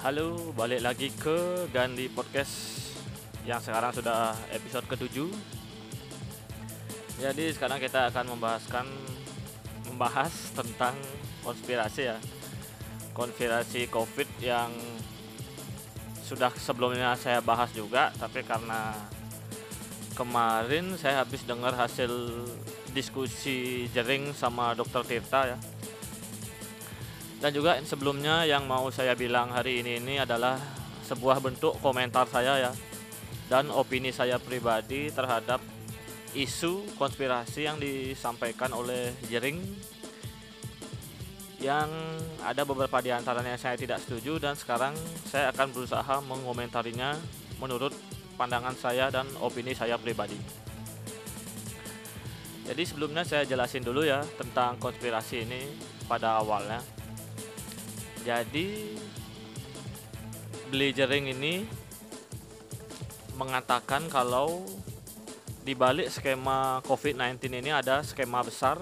Halo, balik lagi ke Gandhi Podcast yang sekarang sudah episode ke-7. Jadi sekarang kita akan membahaskan membahas tentang konspirasi ya. Konspirasi Covid yang sudah sebelumnya saya bahas juga, tapi karena kemarin saya habis dengar hasil diskusi jering sama Dokter Tirta ya dan juga sebelumnya yang mau saya bilang hari ini ini adalah sebuah bentuk komentar saya ya. Dan opini saya pribadi terhadap isu konspirasi yang disampaikan oleh Jering. Yang ada beberapa di antaranya saya tidak setuju dan sekarang saya akan berusaha mengomentarinya menurut pandangan saya dan opini saya pribadi. Jadi sebelumnya saya jelasin dulu ya tentang konspirasi ini pada awalnya jadi beli jering ini mengatakan kalau di balik skema COVID-19 ini ada skema besar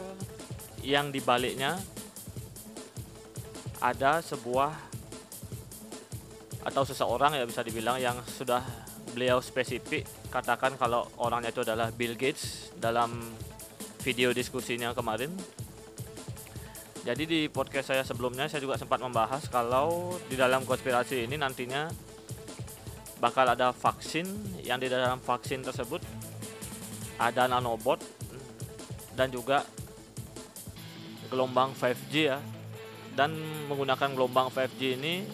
yang dibaliknya ada sebuah atau seseorang ya bisa dibilang yang sudah beliau spesifik katakan kalau orangnya itu adalah Bill Gates dalam video diskusinya kemarin jadi di podcast saya sebelumnya saya juga sempat membahas kalau di dalam konspirasi ini nantinya bakal ada vaksin yang di dalam vaksin tersebut ada nanobot dan juga gelombang 5G ya. Dan menggunakan gelombang 5G ini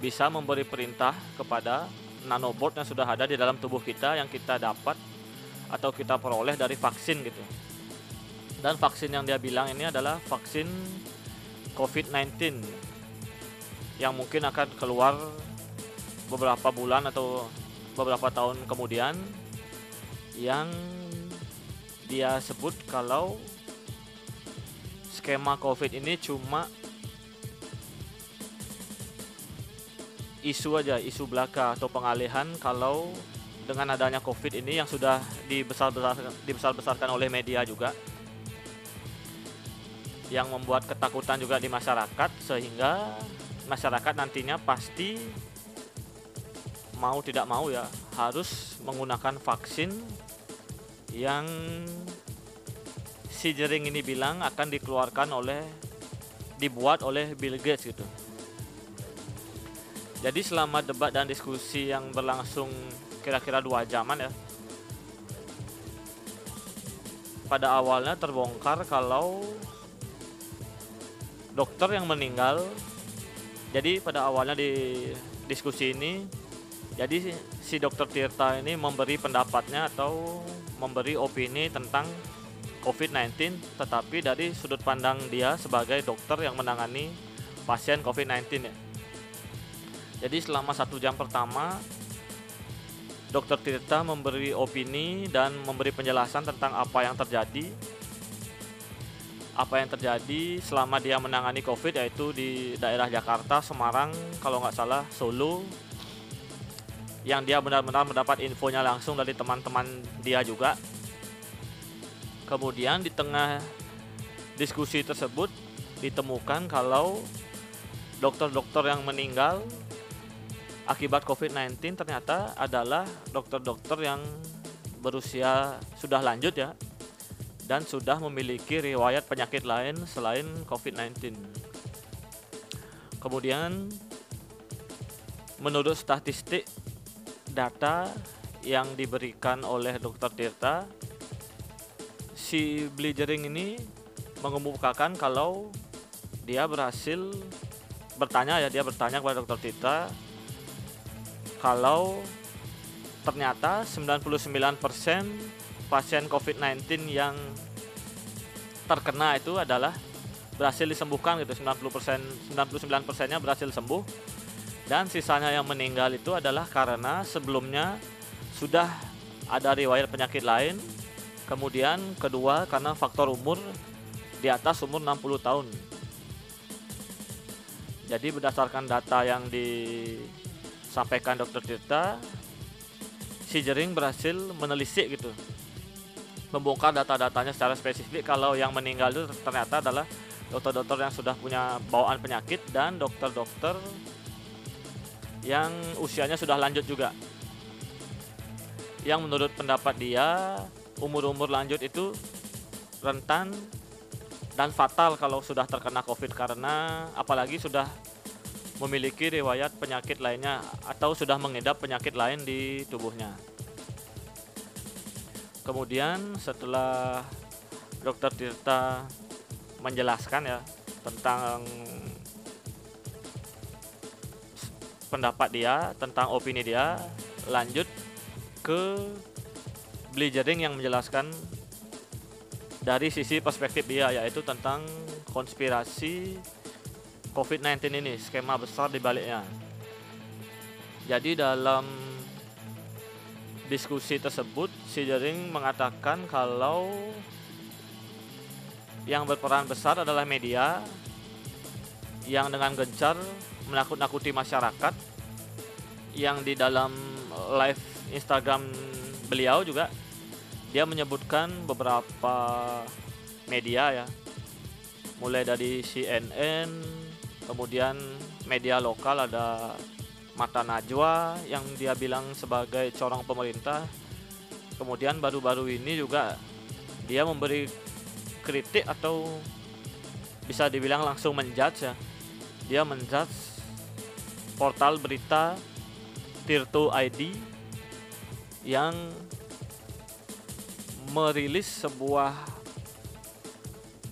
bisa memberi perintah kepada nanobot yang sudah ada di dalam tubuh kita yang kita dapat atau kita peroleh dari vaksin gitu dan vaksin yang dia bilang ini adalah vaksin COVID-19 yang mungkin akan keluar beberapa bulan atau beberapa tahun kemudian yang dia sebut kalau skema COVID ini cuma isu aja, isu belaka atau pengalihan kalau dengan adanya COVID ini yang sudah dibesar-besarkan oleh media juga yang membuat ketakutan juga di masyarakat sehingga masyarakat nantinya pasti mau tidak mau ya harus menggunakan vaksin yang si jering ini bilang akan dikeluarkan oleh dibuat oleh Bill Gates gitu. Jadi selama debat dan diskusi yang berlangsung kira-kira dua jaman ya, pada awalnya terbongkar kalau dokter yang meninggal jadi pada awalnya di diskusi ini jadi si dokter Tirta ini memberi pendapatnya atau memberi opini tentang COVID-19 tetapi dari sudut pandang dia sebagai dokter yang menangani pasien COVID-19 ya. Jadi selama satu jam pertama Dokter Tirta memberi opini dan memberi penjelasan tentang apa yang terjadi apa yang terjadi selama dia menangani COVID yaitu di daerah Jakarta, Semarang, kalau nggak salah Solo, yang dia benar-benar mendapat infonya langsung dari teman-teman dia juga. Kemudian di tengah diskusi tersebut ditemukan kalau dokter-dokter yang meninggal akibat COVID-19 ternyata adalah dokter-dokter yang berusia sudah lanjut ya dan sudah memiliki riwayat penyakit lain selain COVID-19. Kemudian menurut statistik data yang diberikan oleh Dr. Tirta, si Blidgering ini mengemukakan kalau dia berhasil bertanya ya dia bertanya kepada Dr. Tirta kalau ternyata 99% pasien COVID-19 yang terkena itu adalah berhasil disembuhkan gitu. 90% 99 persennya berhasil sembuh. Dan sisanya yang meninggal itu adalah karena sebelumnya sudah ada riwayat penyakit lain. Kemudian kedua karena faktor umur di atas umur 60 tahun. Jadi berdasarkan data yang disampaikan dokter Tirta si Jering berhasil menelisik gitu membongkar data-datanya secara spesifik kalau yang meninggal itu ternyata adalah dokter-dokter yang sudah punya bawaan penyakit dan dokter-dokter yang usianya sudah lanjut juga. Yang menurut pendapat dia umur-umur lanjut itu rentan dan fatal kalau sudah terkena COVID karena apalagi sudah memiliki riwayat penyakit lainnya atau sudah mengidap penyakit lain di tubuhnya. Kemudian setelah Dokter Tirta menjelaskan ya tentang pendapat dia, tentang opini dia, lanjut ke Blizzarding yang menjelaskan dari sisi perspektif dia yaitu tentang konspirasi COVID-19 ini, skema besar di baliknya. Jadi dalam diskusi tersebut si Jering mengatakan kalau yang berperan besar adalah media yang dengan gencar menakut-nakuti masyarakat yang di dalam live Instagram beliau juga dia menyebutkan beberapa media ya. Mulai dari CNN kemudian media lokal ada Mata Najwa yang dia bilang sebagai corong pemerintah. Kemudian baru-baru ini juga dia memberi kritik atau bisa dibilang langsung menjudge ya. Dia menjudge portal berita Tirto ID yang merilis sebuah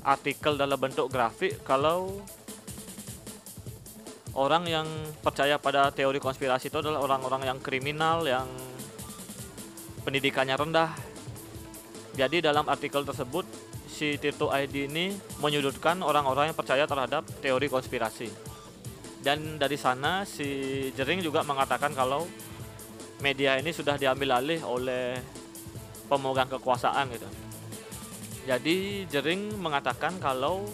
artikel dalam bentuk grafik kalau orang yang percaya pada teori konspirasi itu adalah orang-orang yang kriminal yang pendidikannya rendah. Jadi dalam artikel tersebut si Tirto ID ini menyudutkan orang-orang yang percaya terhadap teori konspirasi. Dan dari sana si Jering juga mengatakan kalau media ini sudah diambil alih oleh pemegang kekuasaan gitu. Jadi Jering mengatakan kalau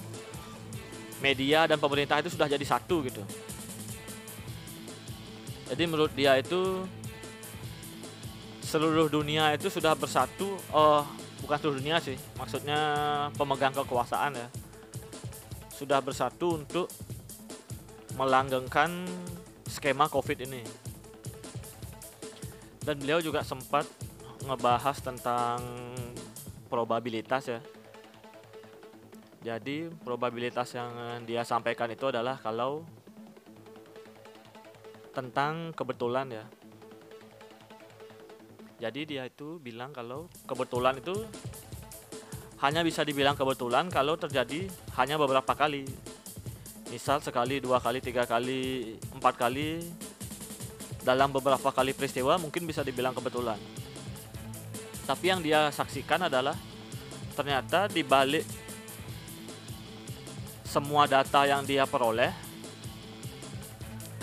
media dan pemerintah itu sudah jadi satu gitu jadi menurut dia itu seluruh dunia itu sudah bersatu. Oh bukan seluruh dunia sih. Maksudnya pemegang kekuasaan ya. Sudah bersatu untuk melanggengkan skema covid ini. Dan beliau juga sempat ngebahas tentang probabilitas ya. Jadi probabilitas yang dia sampaikan itu adalah kalau tentang kebetulan ya. Jadi dia itu bilang kalau kebetulan itu hanya bisa dibilang kebetulan kalau terjadi hanya beberapa kali. Misal sekali, dua kali, tiga kali, empat kali dalam beberapa kali peristiwa mungkin bisa dibilang kebetulan. Tapi yang dia saksikan adalah ternyata di balik semua data yang dia peroleh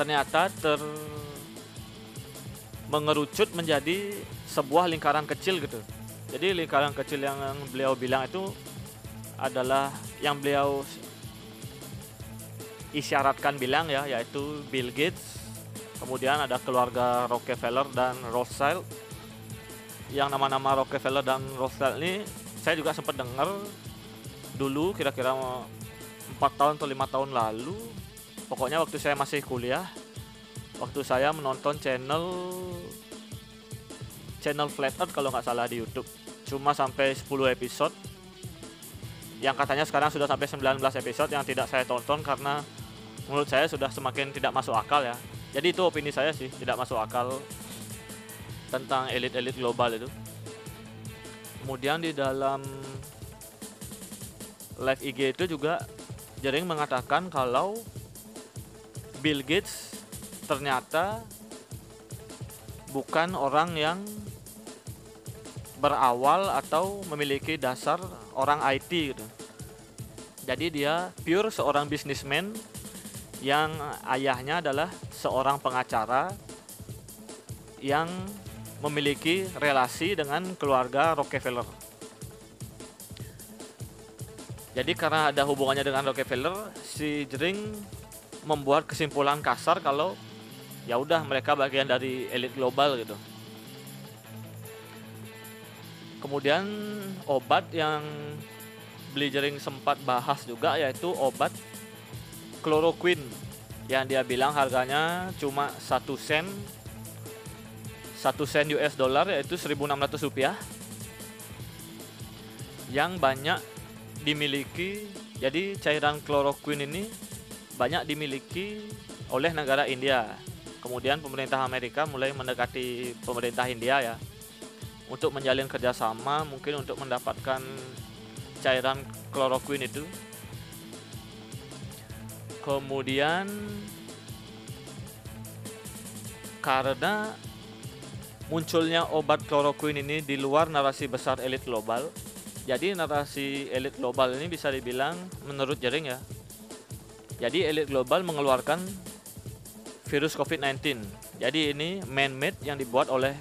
ternyata ter mengerucut menjadi sebuah lingkaran kecil gitu. Jadi lingkaran kecil yang beliau bilang itu adalah yang beliau isyaratkan bilang ya yaitu Bill Gates, kemudian ada keluarga Rockefeller dan Rothschild. Yang nama-nama Rockefeller dan Rothschild ini saya juga sempat dengar dulu kira-kira empat tahun atau lima tahun lalu pokoknya waktu saya masih kuliah waktu saya menonton channel channel Flat Earth kalau nggak salah di YouTube. Cuma sampai 10 episode. Yang katanya sekarang sudah sampai 19 episode yang tidak saya tonton karena menurut saya sudah semakin tidak masuk akal ya. Jadi itu opini saya sih tidak masuk akal tentang elit-elit global itu. Kemudian di dalam live IG itu juga jaring mengatakan kalau Bill Gates ternyata bukan orang yang berawal atau memiliki dasar orang IT gitu. Jadi dia pure seorang bisnismen yang ayahnya adalah seorang pengacara yang memiliki relasi dengan keluarga Rockefeller. Jadi karena ada hubungannya dengan Rockefeller, si Jering membuat kesimpulan kasar kalau ya udah mereka bagian dari elit global gitu. Kemudian obat yang Blizzering sempat bahas juga yaitu obat chloroquine yang dia bilang harganya cuma satu sen satu sen US dollar yaitu 1.600 rupiah yang banyak dimiliki jadi cairan chloroquine ini banyak dimiliki oleh negara India. Kemudian pemerintah Amerika mulai mendekati pemerintah India ya untuk menjalin kerjasama mungkin untuk mendapatkan cairan chloroquine itu. Kemudian karena munculnya obat chloroquine ini di luar narasi besar elit global jadi narasi elit global ini bisa dibilang menurut jaring ya jadi elit global mengeluarkan virus COVID-19 jadi ini man-made yang dibuat oleh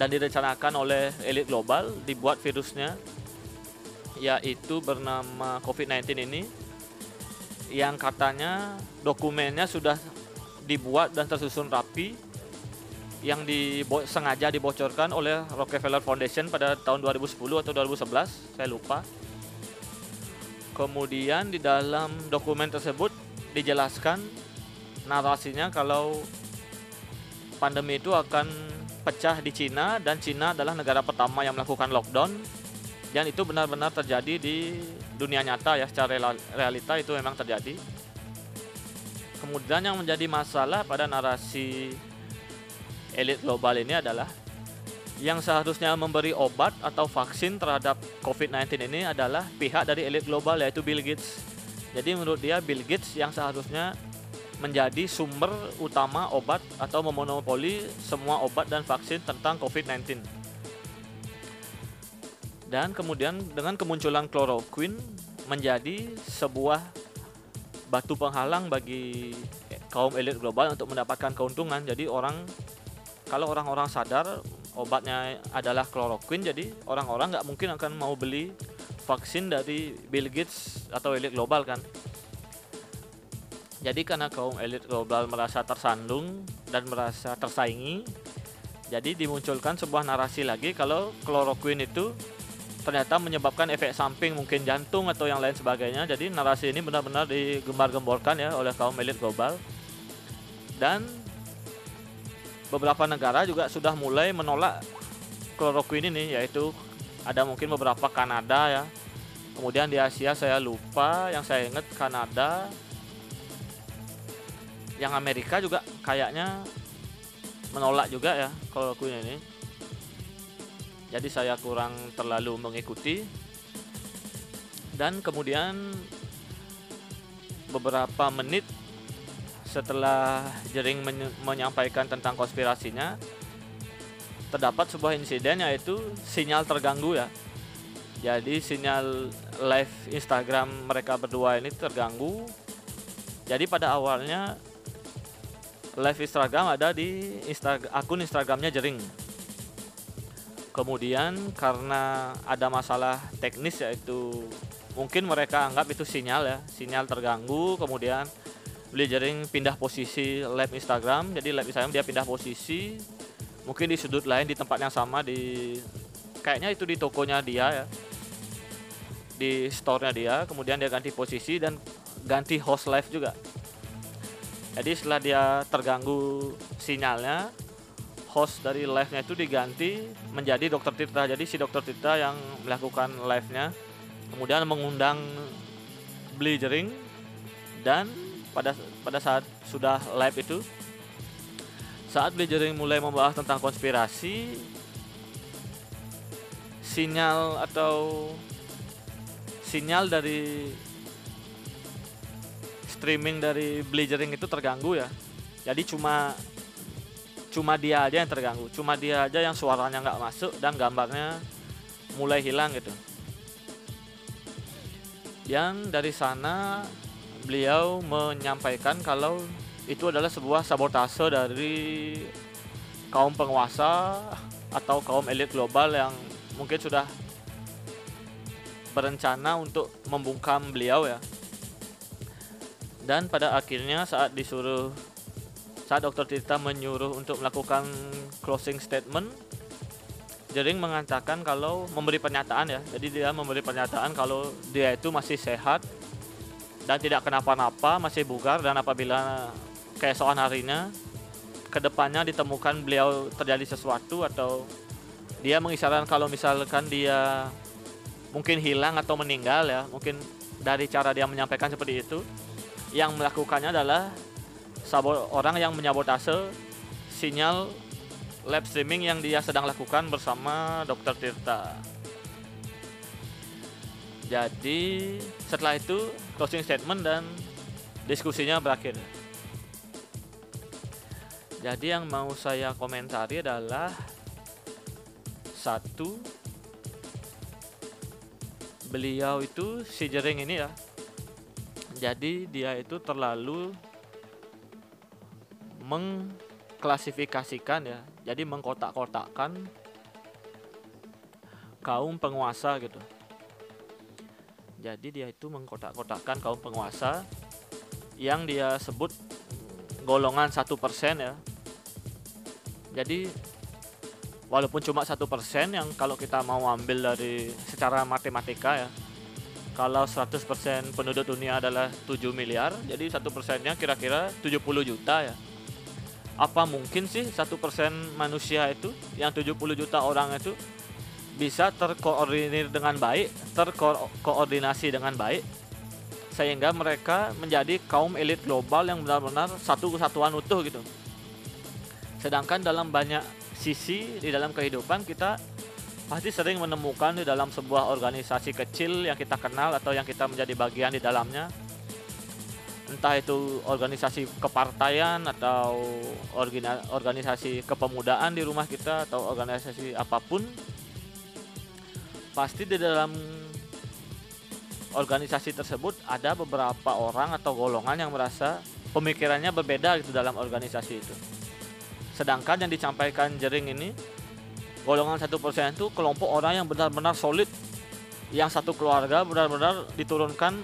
dan direncanakan oleh elit global dibuat virusnya yaitu bernama COVID-19 ini yang katanya dokumennya sudah dibuat dan tersusun rapi yang dibo sengaja dibocorkan oleh Rockefeller Foundation pada tahun 2010 atau 2011 saya lupa. Kemudian di dalam dokumen tersebut dijelaskan narasinya kalau pandemi itu akan pecah di Cina dan Cina adalah negara pertama yang melakukan lockdown dan itu benar-benar terjadi di dunia nyata ya secara realita itu memang terjadi kemudian yang menjadi masalah pada narasi elit global ini adalah yang seharusnya memberi obat atau vaksin terhadap COVID-19 ini adalah pihak dari elit global yaitu Bill Gates. Jadi menurut dia Bill Gates yang seharusnya menjadi sumber utama obat atau memonopoli semua obat dan vaksin tentang COVID-19 dan kemudian dengan kemunculan chloroquine menjadi sebuah batu penghalang bagi kaum elit global untuk mendapatkan keuntungan. Jadi orang kalau orang-orang sadar obatnya adalah chloroquine, jadi orang-orang nggak mungkin akan mau beli vaksin dari Bill Gates atau elit global kan. Jadi karena kaum elit global merasa tersandung dan merasa tersaingi, jadi dimunculkan sebuah narasi lagi kalau chloroquine itu ternyata menyebabkan efek samping mungkin jantung atau yang lain sebagainya. Jadi narasi ini benar-benar digembar-gemborkan ya oleh kaum elit global. Dan beberapa negara juga sudah mulai menolak kloroquine ini yaitu ada mungkin beberapa Kanada ya. Kemudian di Asia saya lupa, yang saya ingat Kanada. Yang Amerika juga kayaknya menolak juga ya kloroquine ini. Jadi saya kurang terlalu mengikuti. Dan kemudian beberapa menit setelah Jering menyampaikan tentang konspirasinya terdapat sebuah insiden yaitu sinyal terganggu ya jadi sinyal live Instagram mereka berdua ini terganggu. Jadi pada awalnya live Instagram ada di Insta akun Instagramnya Jering. Kemudian karena ada masalah teknis yaitu mungkin mereka anggap itu sinyal ya sinyal terganggu. Kemudian beli jaring pindah posisi live Instagram. Jadi live Instagram dia pindah posisi mungkin di sudut lain di tempat yang sama di kayaknya itu di tokonya dia ya di store-nya dia kemudian dia ganti posisi dan ganti host live juga jadi setelah dia terganggu sinyalnya host dari live-nya itu diganti menjadi Dokter Tirta. Jadi si Dokter Tirta yang melakukan live-nya kemudian mengundang Beli Jering dan pada pada saat sudah live itu saat Beli Jering mulai membahas tentang konspirasi sinyal atau sinyal dari streaming dari Beli Jering itu terganggu ya. Jadi cuma cuma dia aja yang terganggu cuma dia aja yang suaranya nggak masuk dan gambarnya mulai hilang gitu yang dari sana beliau menyampaikan kalau itu adalah sebuah sabotase dari kaum penguasa atau kaum elit global yang mungkin sudah berencana untuk membungkam beliau ya dan pada akhirnya saat disuruh saat Dr. Tirta menyuruh untuk melakukan closing statement, Jering mengatakan kalau memberi pernyataan ya. Jadi dia memberi pernyataan kalau dia itu masih sehat dan tidak kenapa-napa, masih bugar dan apabila keesokan harinya ke depannya ditemukan beliau terjadi sesuatu atau dia mengisyaratkan kalau misalkan dia mungkin hilang atau meninggal ya mungkin dari cara dia menyampaikan seperti itu yang melakukannya adalah sabot orang yang menyabotase sinyal live streaming yang dia sedang lakukan bersama Dr. Tirta. Jadi setelah itu closing statement dan diskusinya berakhir. Jadi yang mau saya komentari adalah satu beliau itu si jering ini ya. Jadi dia itu terlalu mengklasifikasikan ya. Jadi mengkotak-kotakkan kaum penguasa gitu. Jadi dia itu mengkotak-kotakkan kaum penguasa yang dia sebut golongan satu persen ya jadi walaupun cuma satu persen yang kalau kita mau ambil dari secara matematika ya. Kalau 100% penduduk dunia adalah 7 miliar jadi satu persennya kira-kira 70 juta ya. Apa mungkin sih satu persen manusia itu yang 70 juta orang itu bisa terkoordinir dengan baik terkoordinasi dengan baik sehingga mereka menjadi kaum elit global yang benar-benar satu kesatuan utuh gitu. Sedangkan dalam banyak sisi di dalam kehidupan kita pasti sering menemukan di dalam sebuah organisasi kecil yang kita kenal atau yang kita menjadi bagian di dalamnya. Entah itu organisasi kepartaian atau organisasi kepemudaan di rumah kita atau organisasi apa pun pasti di dalam organisasi tersebut ada beberapa orang atau golongan yang merasa pemikirannya berbeda gitu dalam organisasi itu sedangkan yang disampaikan jering ini golongan satu persen itu kelompok orang yang benar-benar solid yang satu keluarga benar-benar diturunkan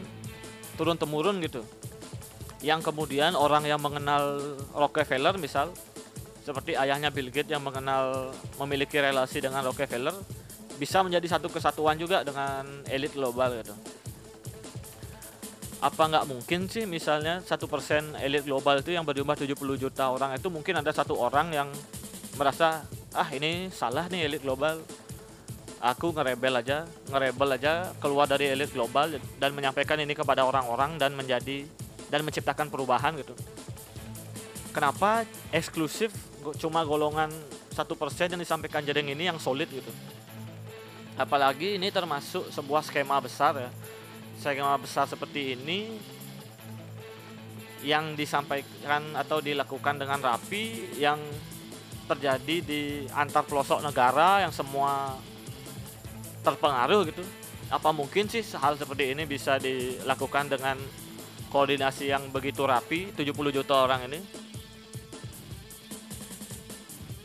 turun temurun gitu. Yang kemudian orang yang mengenal Rockefeller misal seperti ayahnya Bill Gates yang mengenal memiliki relasi dengan Rockefeller bisa menjadi satu kesatuan juga dengan elit global gitu apa nggak mungkin sih misalnya satu persen elit global itu yang berjumlah 70 juta orang itu mungkin ada satu orang yang merasa ah ini salah nih elit global. Aku ngerebel aja ngerebel aja keluar dari elit global dan menyampaikan ini kepada orang-orang dan menjadi dan menciptakan perubahan gitu. Kenapa eksklusif cuma golongan satu persen yang disampaikan jadeng ini yang solid gitu? Apalagi ini termasuk sebuah skema besar ya skema besar seperti ini yang disampaikan atau dilakukan dengan rapi yang terjadi di antar pelosok negara yang semua terpengaruh gitu. Apa mungkin sih hal seperti ini bisa dilakukan dengan koordinasi yang begitu rapi 70 juta orang ini?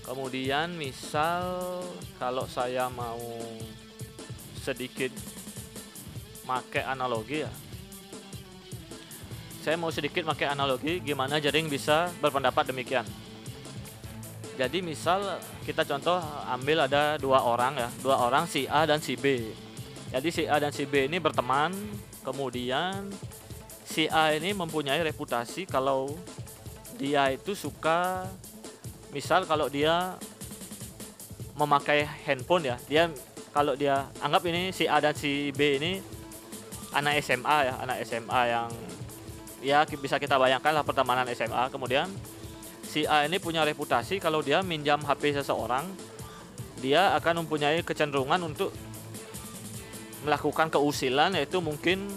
Kemudian misal kalau saya mau sedikit make analogi ya? Saya mau sedikit pakai analogi gimana jaring bisa berpendapat demikian. Jadi misal kita contoh ambil ada dua orang ya dua orang si A dan si B. Jadi si A dan si B ini berteman kemudian si A ini mempunyai reputasi kalau dia itu suka misal kalau dia memakai handphone ya dia kalau dia anggap ini si A dan si B ini anak SMA ya anak SMA yang ya bisa kita bayangkan lah pertemanan SMA kemudian si A ini punya reputasi kalau dia minjam HP seseorang dia akan mempunyai kecenderungan untuk melakukan keusilan yaitu mungkin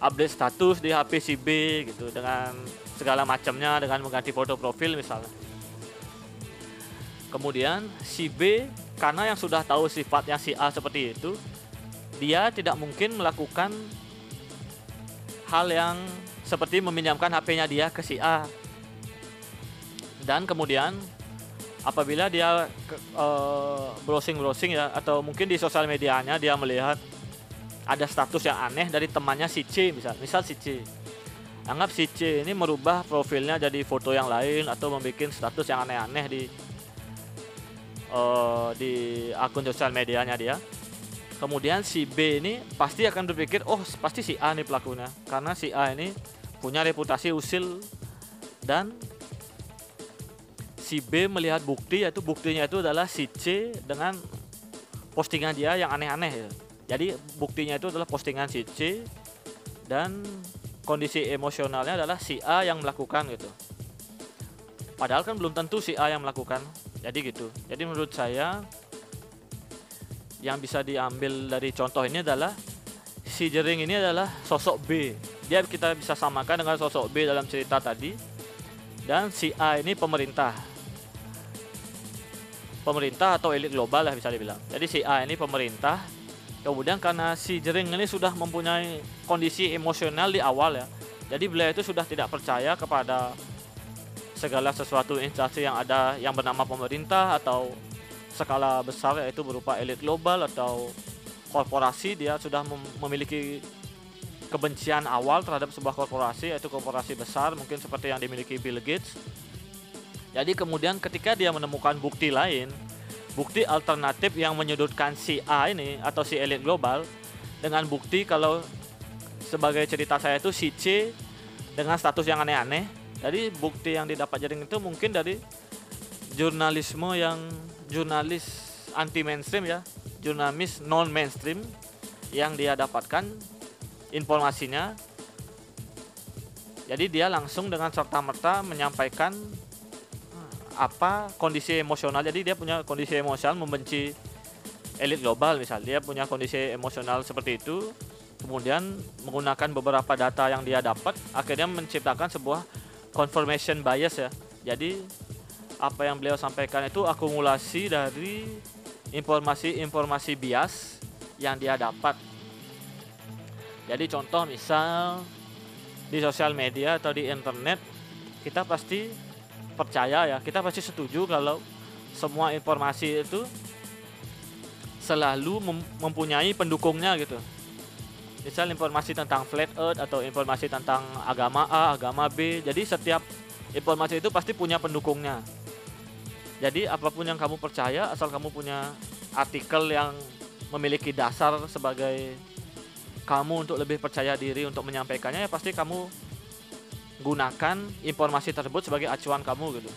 update status di HP si B gitu dengan segala macamnya dengan mengganti foto profil misalnya. Kemudian si B karena yang sudah tahu sifatnya si A seperti itu dia tidak mungkin melakukan hal yang seperti meminjamkan HP-nya dia ke si A. Dan kemudian apabila dia uh, browsing-browsing ya atau mungkin di sosial medianya dia melihat ada status yang aneh dari temannya si C misal, misal si C. Anggap si C ini merubah profilnya jadi foto yang lain atau membuat status yang aneh-aneh di uh, di akun sosial medianya dia kemudian si B ini pasti akan berpikir oh pasti si A nih pelakunya karena si A ini punya reputasi usil dan si B melihat bukti yaitu buktinya itu adalah si C dengan postingan dia yang aneh-aneh ya. Jadi buktinya itu adalah postingan si C dan kondisi emosionalnya adalah si A yang melakukan gitu. Padahal kan belum tentu si A yang melakukan. Jadi gitu. Jadi menurut saya yang bisa diambil dari contoh ini adalah si jering ini adalah sosok B. Dia kita bisa samakan dengan sosok B dalam cerita tadi. Dan si A ini pemerintah. Pemerintah atau elit global lah bisa dibilang. Jadi si A ini pemerintah. Kemudian karena si jering ini sudah mempunyai kondisi emosional di awal ya. Jadi beliau itu sudah tidak percaya kepada segala sesuatu instansi yang ada yang bernama pemerintah atau skala besar yaitu berupa elit global atau korporasi dia sudah mem memiliki kebencian awal terhadap sebuah korporasi yaitu korporasi besar mungkin seperti yang dimiliki Bill Gates. Jadi kemudian ketika dia menemukan bukti lain, bukti alternatif yang menyudutkan si A ini atau si elit global dengan bukti kalau sebagai cerita saya itu si C dengan status yang aneh-aneh. Jadi bukti yang didapat jaring itu mungkin dari jurnalisme yang jurnalis anti mainstream ya. Jurnalis non mainstream yang dia dapatkan informasinya. Jadi dia langsung dengan serta merta menyampaikan eh, apa kondisi emosional. Jadi dia punya kondisi emosional membenci elit global misal. Dia punya kondisi emosional seperti itu. Kemudian menggunakan beberapa data yang dia dapat akhirnya menciptakan sebuah confirmation bias ya. Jadi apa yang beliau sampaikan itu akumulasi dari informasi-informasi bias yang dia dapat. Jadi contoh misal di sosial media atau di internet kita pasti percaya ya, kita pasti setuju kalau semua informasi itu selalu mem mempunyai pendukungnya gitu. Misal informasi tentang flat earth atau informasi tentang agama A, agama B. Jadi setiap informasi itu pasti punya pendukungnya. Jadi apa pun yang kamu percaya asal kamu punya artikel yang memiliki dasar sebagai kamu untuk lebih percaya diri untuk menyampaikannya ya pasti kamu gunakan informasi tersebut sebagai acuan kamu gitu.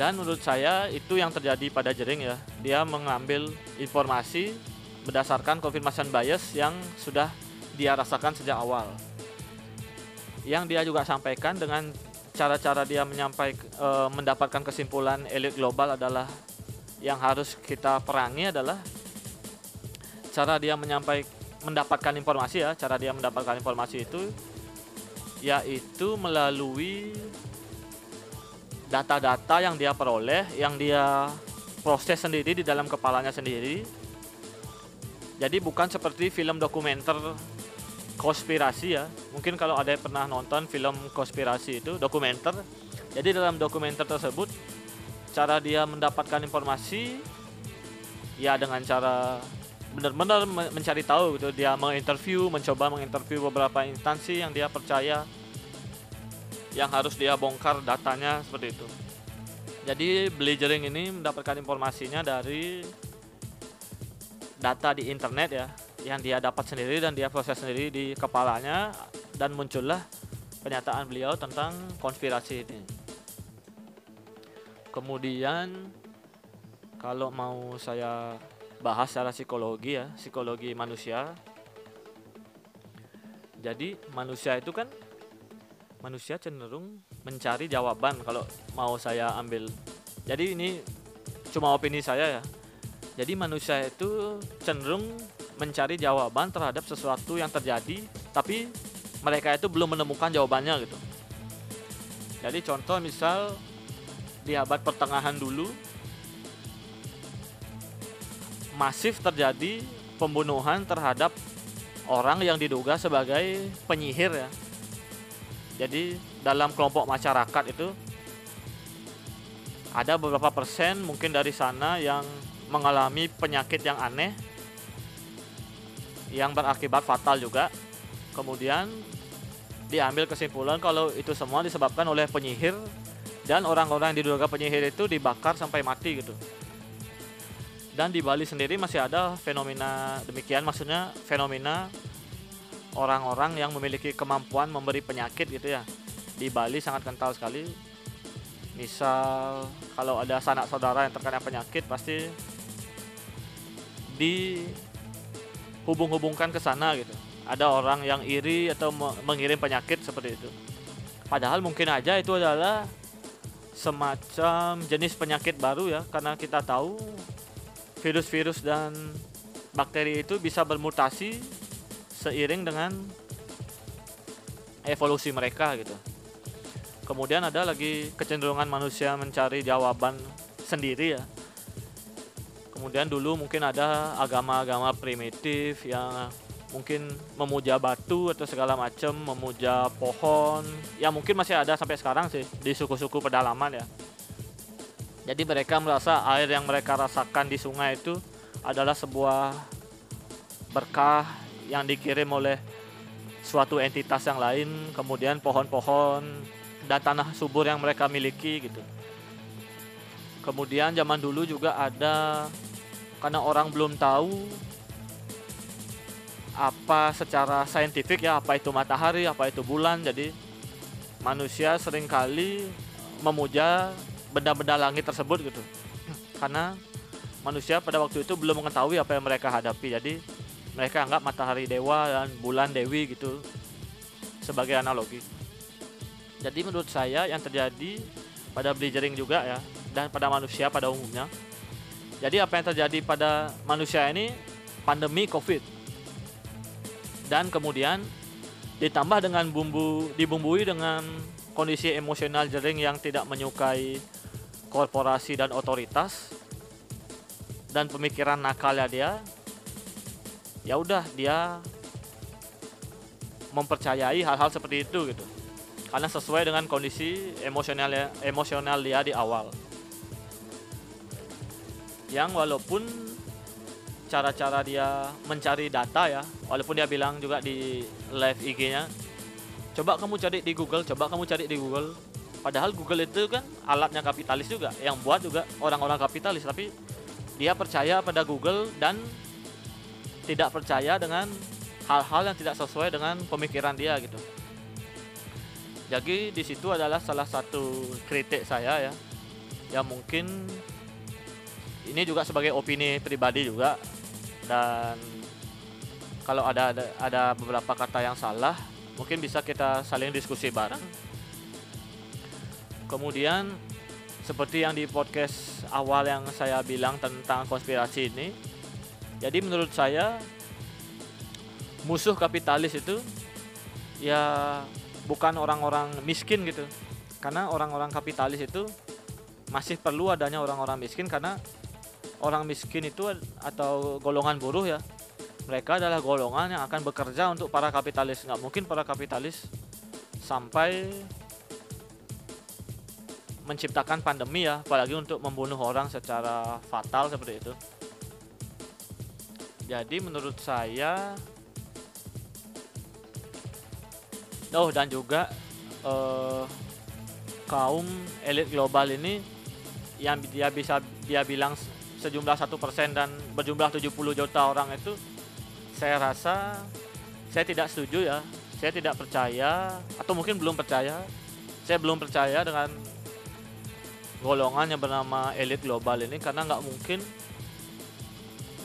Dan menurut saya itu yang terjadi pada Jering ya. Dia mengambil informasi berdasarkan confirmation bias yang sudah dia rasakan sejak awal. Yang dia juga sampaikan dengan cara-cara dia menyampaikan e, mendapatkan kesimpulan elit global adalah yang harus kita perangi adalah cara dia menyampaikan mendapatkan informasi ya. Cara dia mendapatkan informasi itu yaitu melalui data-data yang dia peroleh yang dia proses sendiri di dalam kepalanya sendiri. Jadi bukan seperti film dokumenter konspirasi ya. Mungkin kalau ada yang pernah nonton film konspirasi itu dokumenter. Jadi dalam dokumenter tersebut cara dia mendapatkan informasi ya dengan cara benar-benar mencari tahu gitu dia menginterview mencoba menginterview beberapa instansi yang dia percaya yang harus dia bongkar datanya seperti itu jadi Blazering ini mendapatkan informasinya dari data di internet ya yang dia dapat sendiri dan dia proses sendiri di kepalanya dan muncullah pernyataan beliau tentang konspirasi ini. Kemudian kalau mau saya bahas secara psikologi ya, psikologi manusia. Jadi manusia itu kan manusia cenderung mencari jawaban kalau mau saya ambil. Jadi ini cuma opini saya ya. Jadi manusia itu cenderung mencari jawaban terhadap sesuatu yang terjadi tapi mereka itu belum menemukan jawabannya gitu. Jadi contoh misal di abad pertengahan dulu masif terjadi pembunuhan terhadap orang yang diduga sebagai penyihir ya. Jadi dalam kelompok masyarakat itu ada beberapa persen mungkin dari sana yang mengalami penyakit yang aneh yang berakibat fatal juga. Kemudian diambil kesimpulan kalau itu semua disebabkan oleh penyihir dan orang-orang yang diduga penyihir itu dibakar sampai mati gitu. Dan di Bali sendiri masih ada fenomena demikian, maksudnya fenomena orang-orang yang memiliki kemampuan memberi penyakit gitu ya. Di Bali sangat kental sekali. misal kalau ada sanak saudara yang terkena penyakit pasti dihubung-hubungkan ke sana gitu. Ada orang yang iri atau mengirim penyakit seperti itu. Padahal mungkin aja itu adalah semacam jenis penyakit baru ya karena kita tahu virus-virus dan bakteri itu bisa bermutasi seiring dengan evolusi mereka gitu. Kemudian ada lagi kecenderungan manusia mencari jawaban sendiri ya kemudian dulu mungkin ada agama-agama primitif yang mungkin memuja batu atau segala macam memuja pohon ya mungkin masih ada sampai sekarang sih di suku-suku pedalaman ya jadi mereka merasa air yang mereka rasakan di sungai itu adalah sebuah berkah yang dikirim oleh suatu entitas yang lain kemudian pohon-pohon dan tanah subur yang mereka miliki gitu. Kemudian zaman dulu juga ada karena orang belum tahu apa secara saintifik ya apa itu matahari, apa itu bulan. Jadi manusia sering kali memuja benda-benda langit tersebut gitu. Karena manusia pada waktu itu belum mengetahui apa yang mereka hadapi. Jadi mereka anggap matahari dewa dan bulan dewi gitu sebagai analogi. Jadi menurut saya yang terjadi pada bleaching juga ya dan pada manusia pada umumnya. Jadi apa yang terjadi pada manusia ini? Pandemi Covid. Dan kemudian ditambah dengan bumbu dibumbui dengan kondisi emosional jering yang tidak menyukai korporasi dan otoritas dan pemikiran nakalnya dia ya udah dia mempercayai hal-hal seperti itu gitu. Karena sesuai dengan kondisi emosional emosional dia di awal yang walaupun cara-cara dia mencari data ya walaupun dia bilang juga di live IG-nya coba kamu cari di Google coba kamu cari di Google padahal Google itu kan alatnya kapitalis juga yang buat juga orang-orang kapitalis tapi dia percaya pada Google dan tidak percaya dengan hal-hal yang tidak sesuai dengan pemikiran dia gitu jadi di situ adalah salah satu kritik saya ya. Ya mungkin ini juga sebagai opini pribadi juga dan kalau ada, ada ada beberapa kata yang salah mungkin bisa kita saling diskusi bareng. Kemudian seperti yang di podcast awal yang saya bilang tentang konspirasi ini. Jadi menurut saya musuh kapitalis itu ya bukan orang-orang miskin gitu karena orang-orang kapitalis itu masih perlu adanya orang-orang miskin karena orang miskin itu atau golongan buruh ya mereka adalah golongan yang akan bekerja untuk para kapitalis. Nggak mungkin para kapitalis sampai menciptakan pandemi ya apalagi untuk membunuh orang secara fatal seperti itu. Jadi menurut saya Oh dan juga uh, kaum elit global ini yang dia bisa dia bilang sejumlah satu persen dan berjumlah 70 juta orang itu saya rasa saya tidak setuju ya. Saya tidak percaya atau mungkin belum percaya. Saya belum percaya dengan golongan yang bernama elit global ini karena nggak mungkin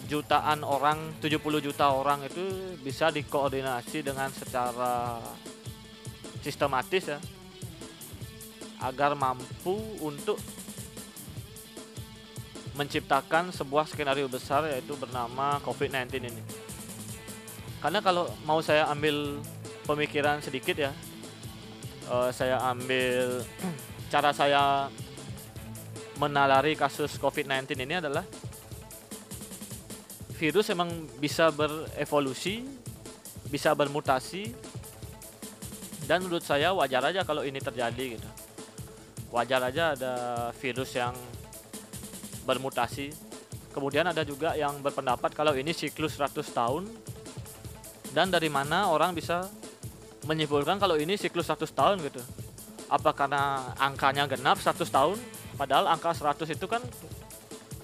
jutaan orang 70 juta orang itu bisa dikoordinasi dengan secara sistematis ya agar mampu untuk menciptakan sebuah skenario besar yaitu bernama COVID-19 ini. Karena kalau mau saya ambil pemikiran sedikit ya, uh, saya ambil cara saya menalari kasus COVID-19 ini adalah virus emang bisa berevolusi, bisa bermutasi, dan menurut saya wajar aja kalau ini terjadi gitu wajar aja ada virus yang bermutasi. Kemudian ada juga yang berpendapat kalau ini siklus 100 tahun dan dari mana orang bisa menyimpulkan kalau ini siklus 100 tahun gitu. Apa karena angkanya genap 100 tahun padahal angka 100 itu kan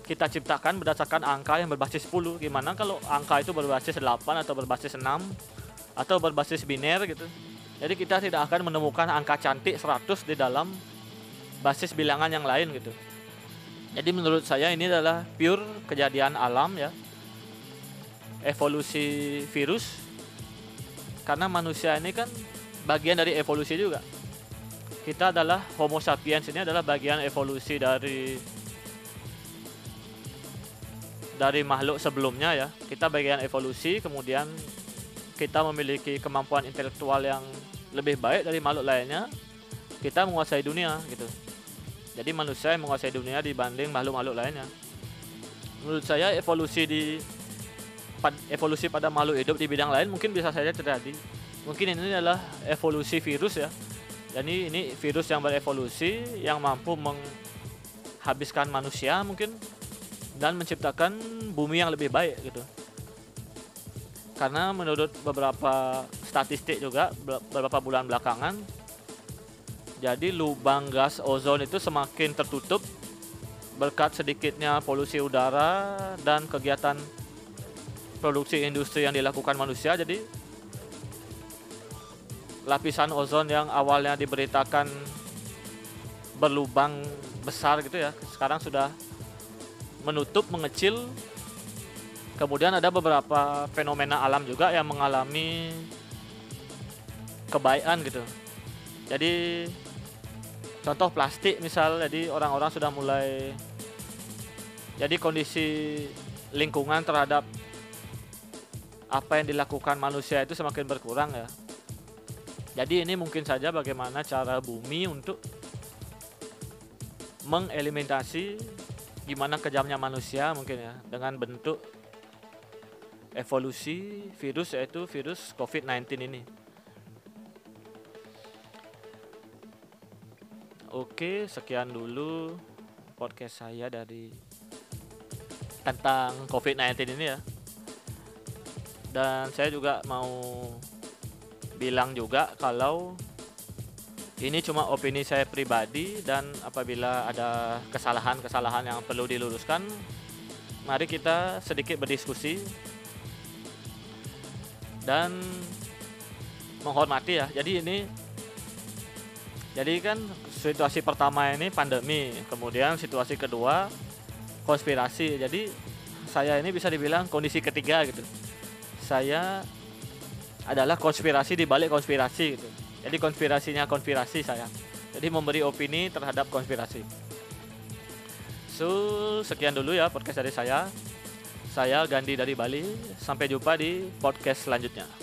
kita ciptakan berdasarkan angka yang berbasis 10 gimana kalau angka itu berbasis 8 atau berbasis 6 atau berbasis biner gitu. Jadi kita tidak akan menemukan angka cantik 100 di dalam basis bilangan yang lain gitu. Jadi menurut saya ini adalah pure kejadian alam ya. Evolusi virus karena manusia ini kan bagian dari evolusi juga. Kita adalah Homo sapiens ini adalah bagian evolusi dari dari makhluk sebelumnya ya. Kita bagian evolusi kemudian kita memiliki kemampuan intelektual yang lebih baik dari makhluk lainnya. Kita menguasai dunia gitu. Jadi manusia yang menguasai dunia dibanding makhluk-makhluk lainnya. Menurut saya evolusi di evolusi pada makhluk hidup di bidang lain mungkin bisa saja terjadi. Mungkin ini adalah evolusi virus ya. Jadi ini virus yang berevolusi yang mampu menghabiskan manusia mungkin dan menciptakan bumi yang lebih baik gitu. Karena menurut beberapa statistik juga beberapa bulan belakangan jadi lubang gas ozon itu semakin tertutup berkat sedikitnya polusi udara dan kegiatan produksi industri yang dilakukan manusia. Jadi lapisan ozon yang awalnya diberitakan berlubang besar gitu ya, sekarang sudah menutup, mengecil. Kemudian ada beberapa fenomena alam juga yang mengalami kebaikan gitu. Jadi contoh plastik misal jadi orang-orang sudah mulai jadi kondisi lingkungan terhadap apa yang dilakukan manusia itu semakin berkurang ya jadi ini mungkin saja bagaimana cara bumi untuk mengeliminasi gimana kejamnya manusia mungkin ya dengan bentuk evolusi virus yaitu virus COVID-19 ini. Oke, sekian dulu podcast saya dari tentang COVID-19 ini ya. Dan saya juga mau bilang juga kalau ini cuma opini saya pribadi dan apabila ada kesalahan-kesalahan yang perlu diluruskan, mari kita sedikit berdiskusi dan menghormati ya. Jadi ini jadi kan situasi pertama ini pandemi, kemudian situasi kedua konspirasi. Jadi saya ini bisa dibilang kondisi ketiga gitu. Saya adalah konspirasi di balik konspirasi gitu. Jadi konspirasinya konspirasi saya. Jadi memberi opini terhadap konspirasi. So, sekian dulu ya podcast dari saya. Saya Gandhi dari Bali. Sampai jumpa di podcast selanjutnya.